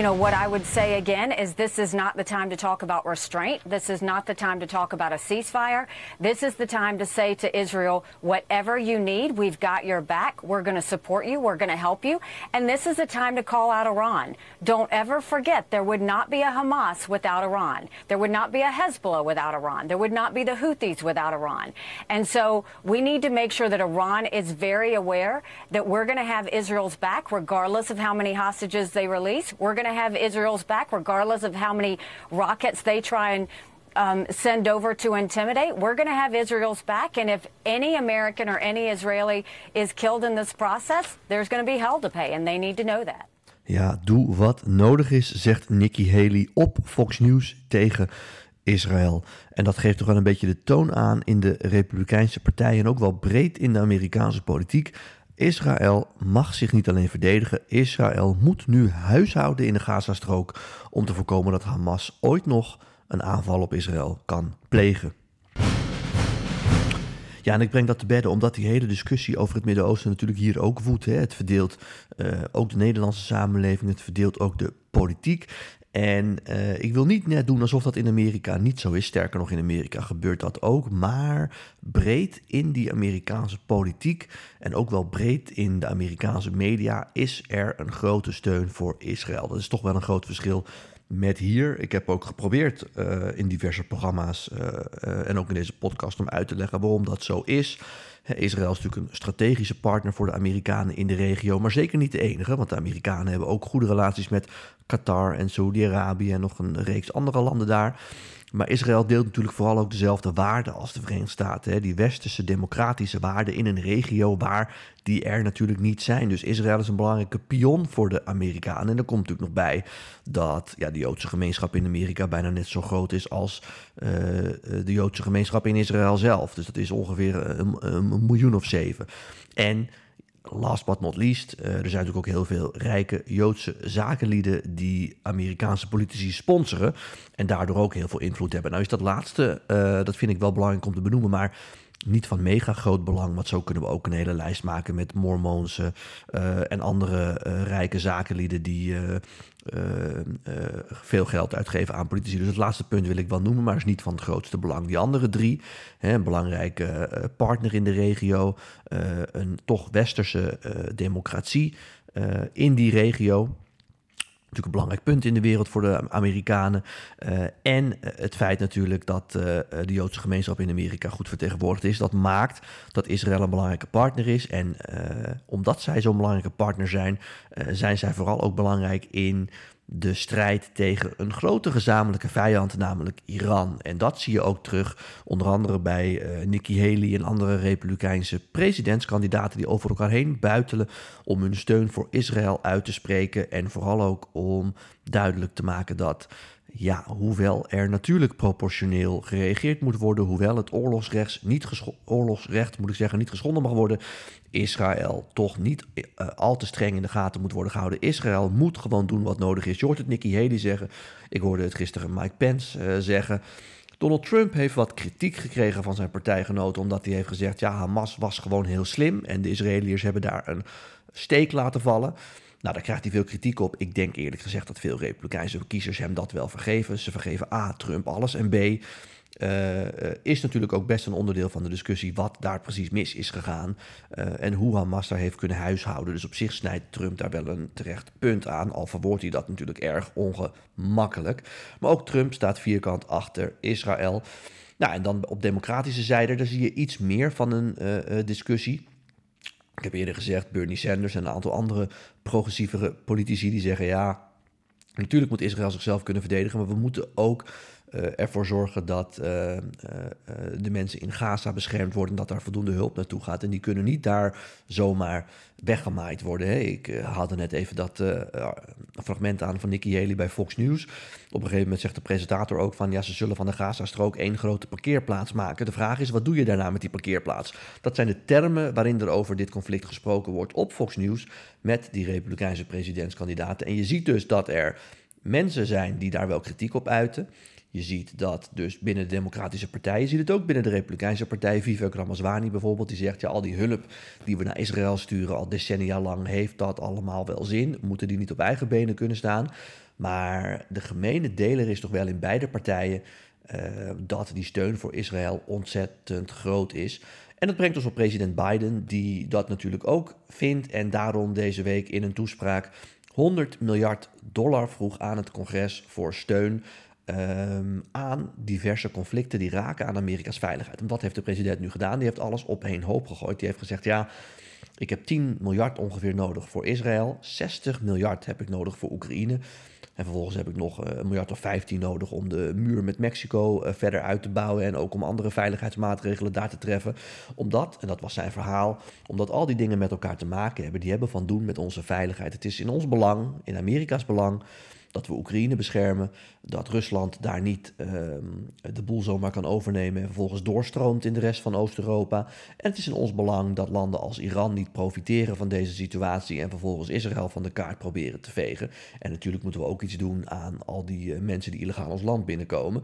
you know, what I would say again is this is not the time to talk about restraint. This is not the time to talk about a ceasefire. This is the time to say to Israel, whatever you need, we've got your back. We're going to support you. We're going to help you. And this is a time to call out Iran. Don't ever forget there would not be a Hamas without Iran. There would not be a Hezbollah without Iran. There would not be the Houthis without Iran. And so we need to make sure that Iran is very aware that we're going to have Israel's back regardless of how many hostages they release. We're going to have Israel's back regardless of how many rockets they try and um, send over to intimidate. We're going to have Israel's back. And if any American or any Israeli is killed in this process, there's going to be hell to pay. And they need to know that. Ja, doe wat nodig is, zegt Nikki Haley op Fox News tegen Israël. En dat geeft toch wel een beetje de toon aan in de Republikeinse partij en ook wel breed in de Amerikaanse politiek. Israël mag zich niet alleen verdedigen, Israël moet nu huishouden in de Gazastrook om te voorkomen dat Hamas ooit nog een aanval op Israël kan plegen. Ja, en ik breng dat te bedden omdat die hele discussie over het Midden-Oosten natuurlijk hier ook woedt. Hè. Het verdeelt uh, ook de Nederlandse samenleving, het verdeelt ook de politiek. En uh, ik wil niet net doen alsof dat in Amerika niet zo is. Sterker nog, in Amerika gebeurt dat ook. Maar breed in die Amerikaanse politiek en ook wel breed in de Amerikaanse media is er een grote steun voor Israël. Dat is toch wel een groot verschil met hier. Ik heb ook geprobeerd uh, in diverse programma's uh, en ook in deze podcast om uit te leggen waarom dat zo is. Israël is natuurlijk een strategische partner voor de Amerikanen in de regio, maar zeker niet de enige, want de Amerikanen hebben ook goede relaties met Qatar en Saudi-Arabië en nog een reeks andere landen daar. Maar Israël deelt natuurlijk vooral ook dezelfde waarden als de Verenigde Staten. Hè? Die westerse democratische waarden in een regio waar die er natuurlijk niet zijn. Dus Israël is een belangrijke pion voor de Amerikanen. En er komt natuurlijk nog bij dat ja, de Joodse gemeenschap in Amerika bijna net zo groot is als uh, de Joodse gemeenschap in Israël zelf. Dus dat is ongeveer een, een miljoen of zeven. En last but not least, uh, er zijn natuurlijk ook heel veel rijke Joodse zakenlieden die Amerikaanse politici sponsoren en daardoor ook heel veel invloed hebben. Nou is dat laatste, uh, dat vind ik wel belangrijk om te benoemen, maar niet van mega groot belang, want zo kunnen we ook een hele lijst maken met Mormoonse uh, en andere uh, rijke zakenlieden die uh, veel geld uitgeven aan politici. Dus het laatste punt wil ik wel noemen, maar is niet van het grootste belang. Die andere drie, hè, een belangrijke partner in de regio, een toch westerse democratie in die regio natuurlijk een belangrijk punt in de wereld voor de Amerikanen. Uh, en het feit natuurlijk dat uh, de Joodse gemeenschap in Amerika goed vertegenwoordigd is. Dat maakt dat Israël een belangrijke partner is. En omdat zij zo'n belangrijke partner zijn, zijn zij vooral ook belangrijk in de strijd tegen een grote gezamenlijke vijand, namelijk Iran. En dat zie je ook terug, onder andere bij uh, Nikki Haley en andere republikeinse presidentskandidaten die over elkaar heen buitelen om hun steun voor Israël uit te spreken en vooral ook om duidelijk te maken dat ja, hoewel er natuurlijk proportioneel gereageerd moet worden, hoewel het oorlogsrecht, niet moet ik zeggen, niet geschonden mag worden, Israël toch niet uh, al te streng in de gaten moet worden gehouden. Israël moet gewoon doen wat nodig is. Je hoort het Nikki Haley zeggen. Ik hoorde het gisteren Mike Pence uh, zeggen. Donald Trump heeft wat kritiek gekregen van zijn partijgenoten, omdat hij heeft gezegd: ja, Hamas was gewoon heel slim en de Israëliërs hebben daar een steek laten vallen. Nou, daar krijgt hij veel kritiek op. Ik denk eerlijk gezegd dat veel Republikeinse kiezers hem dat wel vergeven. Ze vergeven A, Trump alles en B, uh, is natuurlijk ook best een onderdeel van de discussie wat daar precies mis is gegaan uh, en hoe Hamas daar heeft kunnen huishouden. Dus op zich snijdt Trump daar wel een terecht punt aan, al verwoordt hij dat natuurlijk erg ongemakkelijk. Maar ook Trump staat vierkant achter Israël. Nou, en dan op democratische zijde, daar zie je iets meer van een discussie. Ik heb eerder gezegd, Bernie Sanders en een aantal andere progressievere politici die zeggen ja, natuurlijk moet Israël zichzelf kunnen verdedigen, maar we moeten ook ervoor zorgen dat uh, uh, de mensen in Gaza beschermd worden, dat daar voldoende hulp naartoe gaat. En die kunnen niet daar zomaar weggemaaid worden. Hè. Ik haalde net even dat fragment aan van Nikki Haley bij Fox News. Op een gegeven moment zegt de presentator ook van ja, ze zullen van de Gaza-strook één grote parkeerplaats maken. De vraag is, wat doe je daarna met die parkeerplaats? Dat zijn de termen waarin er over dit conflict gesproken wordt op Fox News met die Republikeinse presidentskandidaten. En je ziet dus dat er mensen zijn die daar wel kritiek op uiten. Je ziet dat dus binnen de Democratische Partij, je ziet het ook binnen de Republikeinse Partij, Vivek Ramaswamy bijvoorbeeld, die zegt ja, al die hulp die we naar Israël sturen al decennia lang, heeft dat allemaal wel zin? Moeten die niet op eigen benen kunnen staan? Maar de gemene deler is toch wel in beide partijen uh, dat die steun voor Israël ontzettend groot is. En dat brengt ons op president Biden, die dat natuurlijk ook vindt en daarom deze week in een toespraak 100 miljard dollar vroeg aan het congres voor steun um, aan diverse conflicten die raken aan Amerika's veiligheid. En wat heeft de president nu gedaan? Die heeft alles op één hoop gegooid. Die heeft gezegd: ja, ik heb 10 miljard ongeveer nodig voor Israël, 60 miljard heb ik nodig voor Oekraïne. En vervolgens heb ik nog eh, een miljard of 15 nodig om de muur met Mexico eh, verder uit te bouwen. En ook om andere veiligheidsmaatregelen daar te treffen. Omdat, en dat was zijn verhaal, omdat al die dingen met elkaar te maken hebben. Die hebben van doen met onze veiligheid. Het is in ons belang, in Amerika's belang dat we Oekraïne beschermen, dat Rusland daar niet ehm, de boel zomaar kan overnemen en vervolgens doorstroomt in de rest van Oost-Europa. En het is in ons belang dat landen als Iran niet profiteren van deze situatie en vervolgens Israël van de kaart proberen te vegen. En natuurlijk moeten we ook iets doen aan al die eh, mensen die illegaal ons land binnenkomen.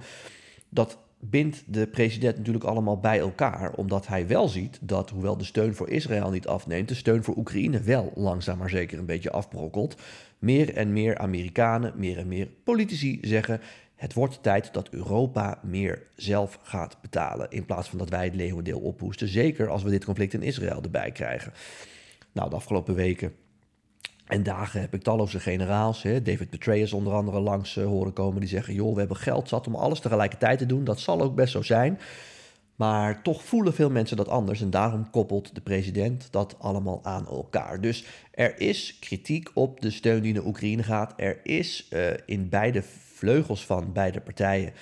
Dat bindt de president natuurlijk allemaal bij elkaar, omdat hij wel ziet dat, hoewel de steun voor Israël niet afneemt, de steun voor Oekraïne wel langzaam maar zeker een beetje afbrokkelt. Meer en meer Amerikanen, meer en meer politici zeggen: het wordt tijd dat Europa meer zelf gaat betalen, in plaats van dat wij het leeuwendeel ophoesten. Zeker als we dit conflict in Israël erbij krijgen. Nou, de afgelopen weken en dagen heb ik talloze generaals, hè, David Petraeus onder andere, langs uh, horen komen. Die zeggen: joh, we hebben geld zat om alles tegelijkertijd te doen. Dat zal ook best zo zijn. Maar toch voelen veel mensen dat anders. En daarom koppelt de president dat allemaal aan elkaar. Dus er is kritiek op de steun die naar Oekraïne gaat. Er is uh, in beide vleugels van beide partijen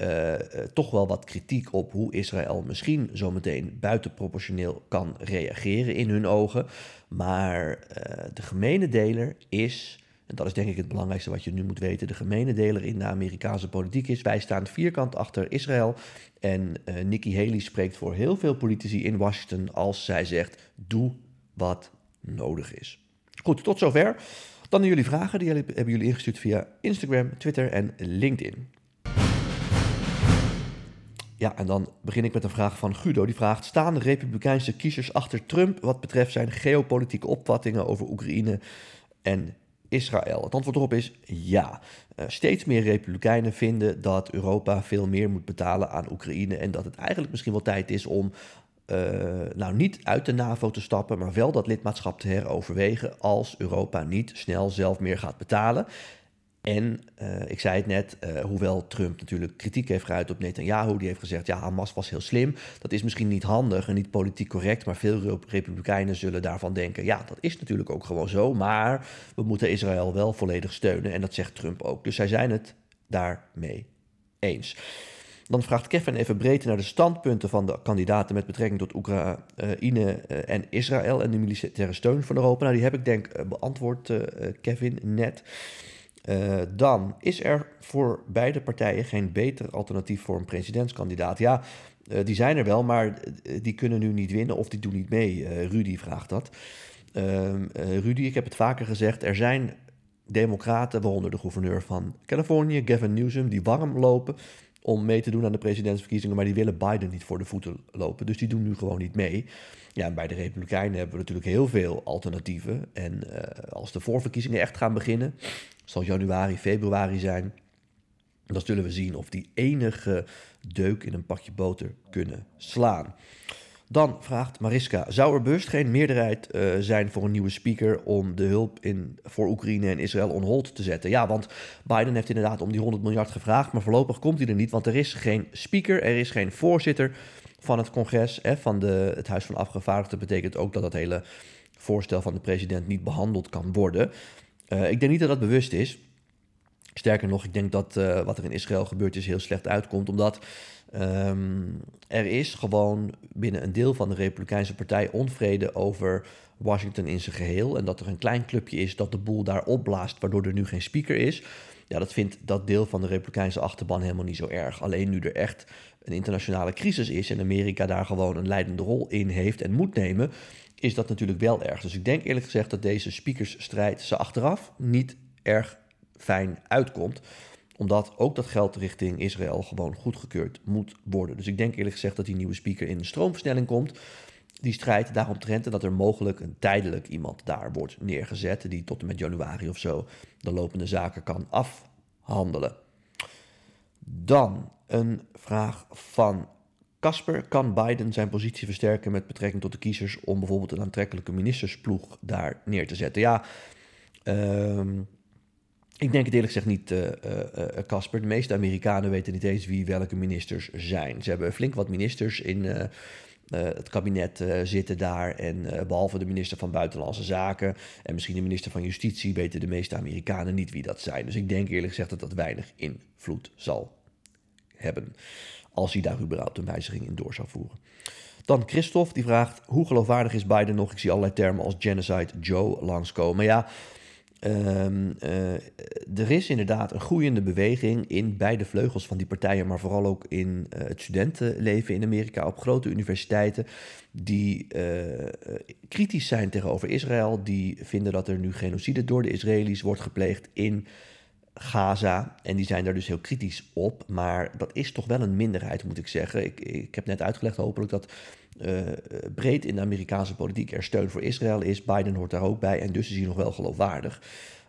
uh, toch wel wat kritiek op hoe Israël misschien zometeen buitenproportioneel kan reageren in hun ogen. Maar uh, de gemene deler is, en dat is denk ik het belangrijkste wat je nu moet weten, de gemene deler in de Amerikaanse politiek is, wij staan vierkant achter Israël. En Nikki Haley spreekt voor heel veel politici in Washington als zij zegt, doe wat nodig is. Goed, tot zover. Dan jullie vragen, die hebben jullie ingestuurd via Instagram, Twitter en LinkedIn. Ja, en dan begin ik met een vraag van Guido. Die vraagt: Staan de Republikeinse kiezers achter Trump wat betreft zijn geopolitieke opvattingen over Oekraïne en Israël? Het antwoord erop is ja. Uh, steeds meer Republikeinen vinden dat Europa veel meer moet betalen aan Oekraïne en dat het eigenlijk misschien wel tijd is om. Uh, nou, niet uit de NAVO te stappen, maar wel dat lidmaatschap te heroverwegen als Europa niet snel zelf meer gaat betalen. En uh, ik zei het net, uh, hoewel Trump natuurlijk kritiek heeft geuit op Netanyahu, die heeft gezegd, ja, Hamas was heel slim. Dat is misschien niet handig en niet politiek correct, maar veel republikeinen zullen daarvan denken, ja, dat is natuurlijk ook gewoon zo, maar we moeten Israël wel volledig steunen en dat zegt Trump ook. Dus zij zijn het daarmee eens. Dan vraagt Kevin even breed naar de standpunten van de kandidaten met betrekking tot Oekraïne eh, en Israël en de militaire steun van Europa. Nou, die heb ik denk beantwoord, Kevin, net. Uh, dan is er voor beide partijen geen beter alternatief voor een presidentskandidaat. Ja, uh, die zijn er wel, maar eh, die kunnen nu niet winnen of die doen niet mee. Uh, Rudy vraagt dat. Ehm, Rudy, ik heb het vaker gezegd, er zijn democraten, waaronder de gouverneur van Californië, Gavin Newsom, die warm lopen om mee te doen aan de presidentsverkiezingen, maar die willen Biden niet voor de voeten lopen. Dus die doen nu gewoon niet mee. Ja, en bij de Republikeinen hebben we natuurlijk heel veel alternatieven. En als de voorverkiezingen echt gaan beginnen, zal januari, februari zijn. Dan zullen we zien of die enige deuk in een pakje boter kunnen slaan. Dan vraagt Mariska: zou er bewust geen meerderheid uh, zijn voor een nieuwe speaker om de hulp in, voor Oekraïne en Israël on hold te zetten? Ja, want Biden heeft inderdaad om die 100 miljard gevraagd, maar voorlopig komt hij er niet, want er is geen speaker, er is geen voorzitter van het congres, hè, van de, het Huis van Afgevaardigden. Betekent ook dat dat hele voorstel van de president niet behandeld kan worden. Uh, ik denk niet dat dat bewust is. Sterker nog, ik denk dat uh, wat er in Israël gebeurd is heel slecht uitkomt, omdat um, er is gewoon binnen een deel van de Republikeinse Partij onvrede over Washington in zijn geheel. En dat er een klein clubje is dat de boel daar opblaast, waardoor er nu geen speaker is. Ja, dat vindt dat deel van de Republikeinse achterban helemaal niet zo erg. Alleen nu er echt een internationale crisis is en Amerika daar gewoon een leidende rol in heeft en moet nemen, is dat natuurlijk wel erg. Dus ik denk eerlijk gezegd dat deze speakersstrijd ze achteraf niet erg fijn uitkomt omdat ook dat geld richting Israël gewoon goedgekeurd moet worden. Dus ik denk eerlijk gezegd dat die nieuwe speaker in een stroomversnelling komt. Die strijd daaromtrent en dat er mogelijk een tijdelijk iemand daar wordt neergezet. Die tot en met januari of zo de lopende zaken kan afhandelen. Dan een vraag van Casper. Kan Biden zijn positie versterken met betrekking tot de kiezers om bijvoorbeeld een aantrekkelijke ministersploeg daar neer te zetten? Ja, ehm, ik denk het eerlijk gezegd niet, eh, eh, eh, Casper. de meeste Amerikanen weten niet eens wie welke ministers zijn. Ze hebben flink wat ministers in het kabinet zitten daar. En behalve de minister van Buitenlandse Zaken en misschien de minister van Justitie, weten de meeste Amerikanen niet wie dat zijn. Dus ik denk eerlijk gezegd dat dat weinig invloed zal hebben. Als hij daar überhaupt een wijziging in door zou voeren. Dan Christophe, die vraagt: hoe geloofwaardig is Biden nog? Ik zie allerlei termen als genocide Joe langskomen. Ja, Um, uh, er is inderdaad een groeiende beweging in beide vleugels van die partijen, maar vooral ook in uh, het studentenleven in Amerika op grote universiteiten, die uh, kritisch zijn tegenover Israël, die vinden dat er nu genocide door de Israëli's wordt gepleegd in Gaza. En die zijn daar dus heel kritisch op. Maar dat is toch wel een minderheid, moet ik zeggen. Ik, ik heb net uitgelegd, hopelijk, dat uh, breed in de Amerikaanse politiek er steun voor Israël is. Biden hoort daar ook bij en dus is hij nog wel geloofwaardig.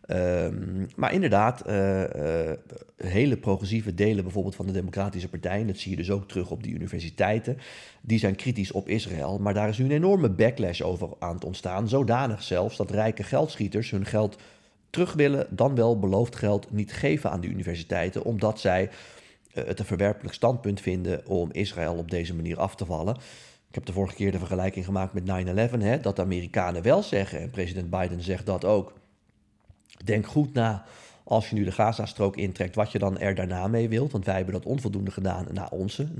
Um, maar inderdaad, uh, uh, hele progressieve delen bijvoorbeeld van de Democratische Partij, en dat zie je dus ook terug op die universiteiten, die zijn kritisch op Israël. Maar daar is nu een enorme backlash over aan het ontstaan. Zodanig zelfs dat rijke geldschieters hun geld terug willen, dan wel beloofd geld niet geven aan de universiteiten, omdat zij het een verwerpelijk standpunt vinden om Israël op deze manier af te vallen. Ik heb de vorige keer de vergelijking gemaakt met 9-11, dat de Amerikanen wel zeggen, en president Biden zegt dat ook. Denk goed na als je nu de Gazastrook intrekt, wat je dan er daarna mee wilt. Want wij hebben dat onvoldoende gedaan na onze 9-11.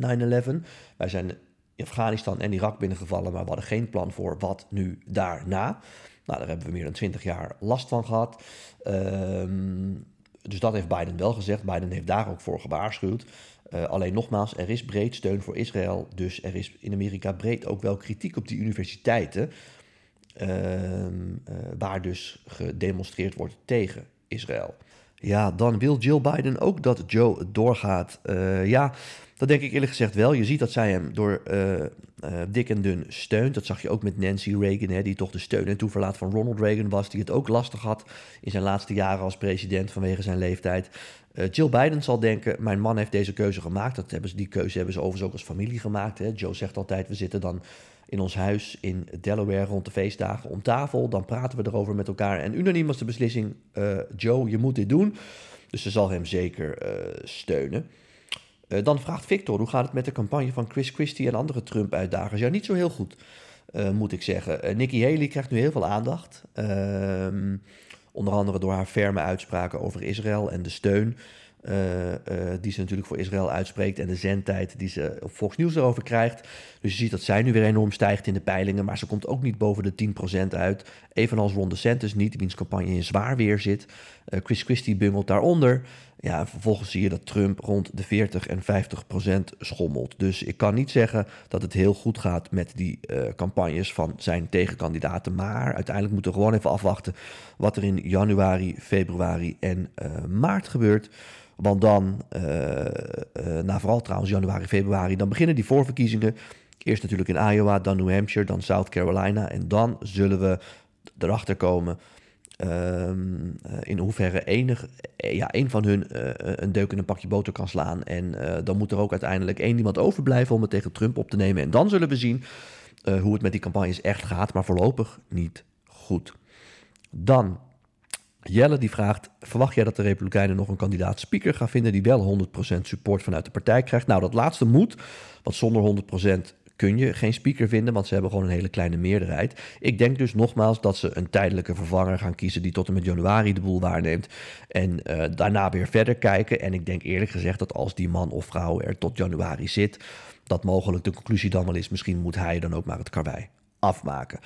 Wij zijn in Afghanistan en Irak binnengevallen, maar we hadden geen plan voor wat nu daarna. Nou, daar hebben we meer dan 20 jaar last van gehad. Ehm, dus dat heeft Biden wel gezegd. Biden heeft daar ook voor gewaarschuwd. Uh, alleen nogmaals, er is breed steun voor Israël. Dus er is in Amerika breed ook wel kritiek op die universiteiten. Uh, waar dus gedemonstreerd wordt tegen Israël. Ja, dan wil Jill Biden ook dat Joe doorgaat. ja, dat denk ik eerlijk gezegd wel. Je ziet dat zij hem door uh, uh, dik en dun steunt. Dat zag je ook met Nancy Reagan, hè, die toch de steun en toeverlaat van Ronald Reagan was. Die het ook lastig had in zijn laatste jaren als president vanwege zijn leeftijd. Uh, Jill Biden zal denken, mijn man heeft deze keuze gemaakt. Dat hebben ze, die keuze hebben ze overigens ook als familie gemaakt. Hè. Joe zegt altijd, we zitten dan in ons huis in Delaware rond de feestdagen om tafel. Dan praten we erover met elkaar. En unaniem was de beslissing, Joe, je moet dit doen. Dus ze zal hem zeker steunen. Uh, dan vraagt Victor, hoe gaat het met de campagne van Chris Christie en andere Trump-uitdagers? Ja, niet zo heel goed, uh, moet ik zeggen. Uh, Nikki Haley krijgt nu heel veel aandacht. Ehm, onder andere door haar ferme uitspraken over Israël en de steun die ze natuurlijk voor Israël uitspreekt. En de zendtijd die ze op Fox News erover krijgt. Dus je ziet dat zij nu weer enorm stijgt in de peilingen. Maar ze komt ook niet boven de 10% uit. Evenals Ron DeSantis niet, wiens campagne in zwaar weer zit. Chris Christie bungelt daaronder. Ja, vervolgens zie je dat Trump rond de 40 en 50 procent schommelt. Dus ik kan niet zeggen dat het heel goed gaat met die uh, campagnes van zijn tegenkandidaten. Maar uiteindelijk moeten we gewoon even afwachten wat er in januari, februari en uh, maart gebeurt. Want dan, uh, na vooral trouwens januari, februari, dan beginnen die voorverkiezingen. Eerst natuurlijk in Iowa, dan New Hampshire, dan South Carolina. En dan zullen we erachter komen Um, in hoeverre enig, eh, ja, een van hun uh, een deuk in een pakje boter kan slaan. En dan moet er ook uiteindelijk één iemand overblijven om het tegen Trump op te nemen. En dan zullen we zien hoe het met die campagnes echt gaat, maar voorlopig niet goed. Dan, Jelle die vraagt, verwacht jij dat de Republikeinen nog een kandidaat speaker gaan vinden die wel 100% support vanuit de partij krijgt? Nou, dat laatste moet, want zonder 100% kun je geen speaker vinden, want ze hebben gewoon een hele kleine meerderheid. Ik denk dus nogmaals dat ze een tijdelijke vervanger gaan kiezen die tot en met januari de boel waarneemt. En uh, daarna weer verder kijken. En ik denk eerlijk gezegd dat als die man of vrouw er tot januari zit, dat mogelijk de conclusie dan wel is, misschien moet hij dan ook maar het karwei afmaken.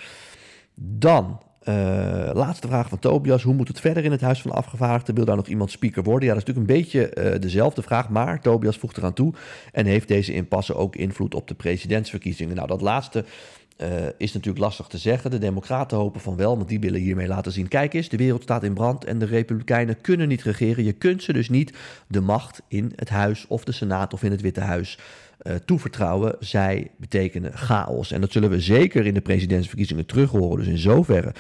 Dan uh, laatste vraag van Tobias. Hoe moet het verder in het Huis van Afgevaardigden? Wil daar nog iemand speaker worden? Ja, dat is natuurlijk een beetje uh, dezelfde vraag. Maar Tobias voegt eraan toe. En heeft deze impasse ook invloed op de presidentsverkiezingen? Nou, dat laatste uh, is natuurlijk lastig te zeggen. De Democraten hopen van wel, want die willen hiermee laten zien: kijk eens, de wereld staat in brand en de Republikeinen kunnen niet regeren. Je kunt ze dus niet de macht in het Huis of de Senaat of in het Witte Huis uh, toevertrouwen. Zij betekenen chaos. En dat zullen we zeker in de presidentsverkiezingen terug horen. Dus in zoverre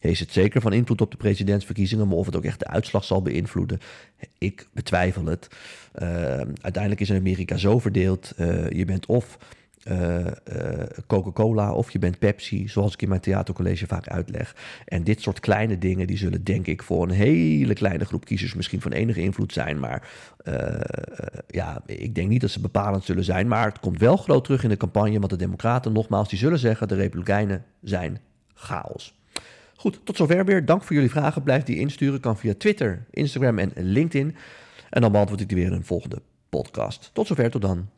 heeft het zeker van invloed op de presidentsverkiezingen, maar of het ook echt de uitslag zal beïnvloeden, ik betwijfel het. Uh, uiteindelijk is Amerika zo verdeeld. Je bent of uh, Coca-Cola of je bent Pepsi, zoals ik in mijn theatercollege vaak uitleg. En dit soort kleine dingen, die zullen denk ik voor een hele kleine groep kiezers misschien van enige invloed zijn. Maar ja, ik denk niet dat ze bepalend zullen zijn. Maar het komt wel groot terug in de campagne, want de Democraten, nogmaals, die zullen zeggen: de Republikeinen zijn chaos. Goed, tot zover weer. Dank voor jullie vragen. Blijf die insturen. Kan via Twitter, Instagram en LinkedIn. En dan beantwoord ik die weer in een volgende podcast. Tot zover, tot dan.